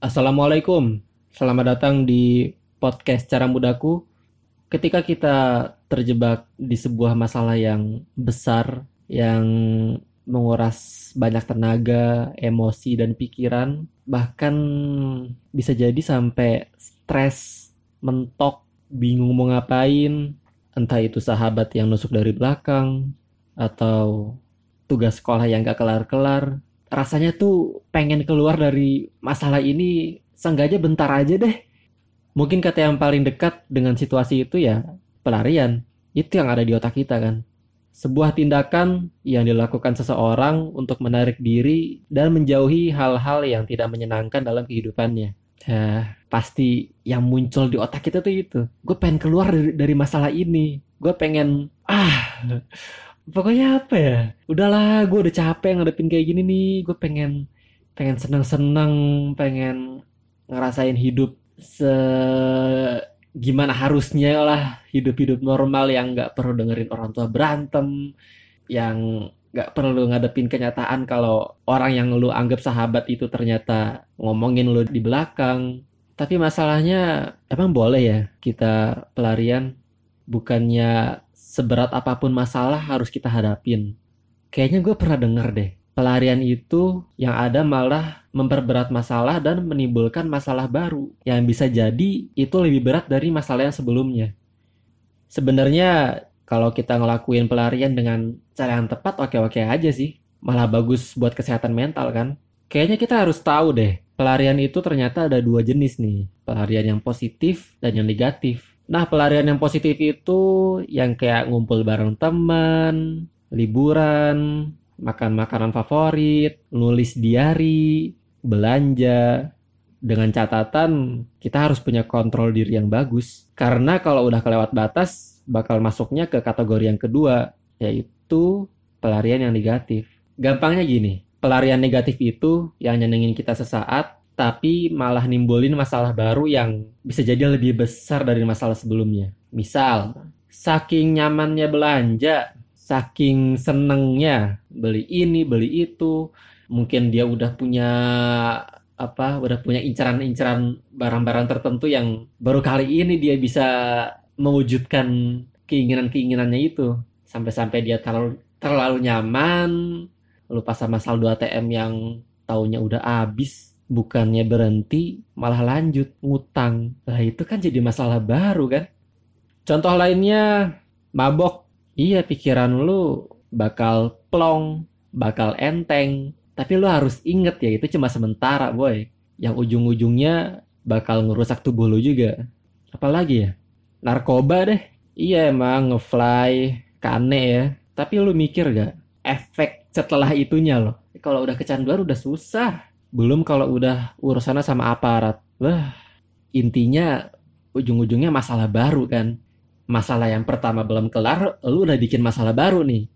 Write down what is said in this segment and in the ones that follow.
Assalamualaikum, selamat datang di podcast Cara Mudaku. Ketika kita terjebak di sebuah masalah yang besar, yang menguras banyak tenaga, emosi, dan pikiran, bahkan bisa jadi sampai stres, mentok, bingung mau ngapain, entah itu sahabat yang nusuk dari belakang, atau tugas sekolah yang gak kelar-kelar, rasanya tuh pengen keluar dari masalah ini seenggaknya bentar aja deh. Mungkin kata yang paling dekat dengan situasi itu ya pelarian. Itu yang ada di otak kita kan. Sebuah tindakan yang dilakukan seseorang untuk menarik diri dan menjauhi hal-hal yang tidak menyenangkan dalam kehidupannya. Ya, pasti yang muncul di otak kita tuh itu. Gue pengen keluar dari, dari masalah ini. Gue pengen, ah, pokoknya apa ya? Udahlah gue udah capek ngadepin kayak gini nih. Gue pengen pengen seneng-seneng pengen ngerasain hidup se gimana harusnya lah hidup-hidup normal yang nggak perlu dengerin orang tua berantem yang nggak perlu ngadepin kenyataan kalau orang yang lu anggap sahabat itu ternyata ngomongin lu di belakang. Tapi masalahnya emang boleh ya kita pelarian? Bukannya seberat apa pun masalah harus kita hadapin. Kayaknya gue pernah denger deh, pelarian itu yang ada malah memperberat masalah dan menimbulkan masalah baru yang bisa jadi itu lebih berat dari masalah yang sebelumnya. Sebenarnya kalau kita ngelakuin pelarian dengan cara yang tepat oke-oke aja sih. Malah bagus buat kesehatan mental kan. Kayaknya kita harus tahu deh, pelarian itu ternyata ada dua jenis nih. Pelarian yang positif dan yang negatif. Nah, pelarian yang positif itu yang kayak ngumpul bareng teman, liburan, makan makanan favorit, nulis diary, belanja. Dengan catatan kita harus punya kontrol diri yang bagus. Karena kalau udah kelewat batas, bakal masuknya ke kategori yang kedua, yaitu pelarian yang negatif. Gampangnya gini, pelarian negatif itu yang nyenengin kita sesaat, tapi malah nimbulin masalah baru yang bisa jadi lebih besar dari masalah sebelumnya. Misal, saking nyamannya belanja, saking senengnya beli ini, beli itu, mungkin dia udah punya apa, udah punya incaran-incaran barang-barang tertentu yang baru kali ini dia bisa mewujudkan keinginan-keinginannya itu. Sampai-sampai dia terlalu terlalu nyaman, lupa sama saldo ATM yang tahunnya udah habis bukannya berhenti malah lanjut ngutang. Lah itu kan jadi masalah baru kan. Contoh lainnya mabok. Iya pikiran lu bakal plong, bakal enteng. Tapi lu harus inget ya itu cuma sementara boy. Yang ujung-ujungnya bakal ngerusak tubuh lu juga. Apalagi ya? Narkoba deh. Iya emang ngefly, kane ya. Tapi lu mikir gak? Efek setelah itunya loh. Kalau udah kecanduan udah susah belum kalau udah urusannya sama aparat. Wah, intinya ujung-ujungnya masalah baru kan. Masalah yang pertama belum kelar, lu udah bikin masalah baru nih.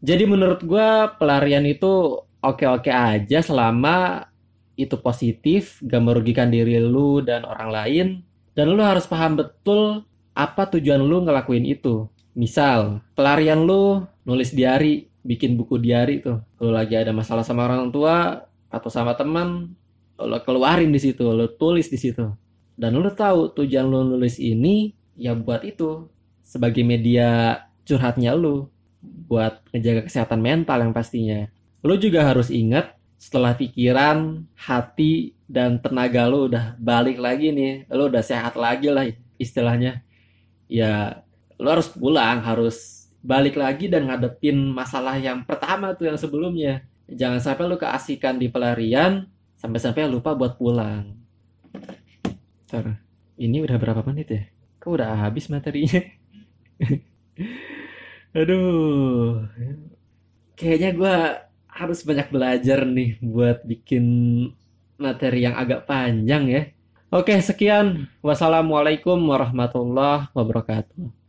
Jadi menurut gue pelarian itu oke-oke aja selama itu positif, gak merugikan diri lu dan orang lain. Dan lu harus paham betul apa tujuan lu ngelakuin itu. Misal, pelarian lu nulis diary, bikin buku diary tuh. Lu lagi ada masalah sama orang tua, atau sama teman lo keluarin di situ lo tulis di situ. Dan lo tahu tujuan lo nulis ini ya buat itu sebagai media curhatnya lo buat ngejaga kesehatan mental yang pastinya. Lo juga harus ingat setelah pikiran hati dan tenaga lo udah balik lagi nih lo udah sehat lagi lah istilahnya. Ya lo harus pulang harus balik lagi dan ngadepin masalah yang pertama tuh yang sebelumnya jangan sampai lu keasikan di pelarian sampai-sampai lupa buat pulang. Ntar, ini udah berapa menit ya? Kok udah habis materinya? Aduh, kayaknya gue harus banyak belajar nih buat bikin materi yang agak panjang ya. Oke, sekian. Wassalamualaikum warahmatullahi wabarakatuh.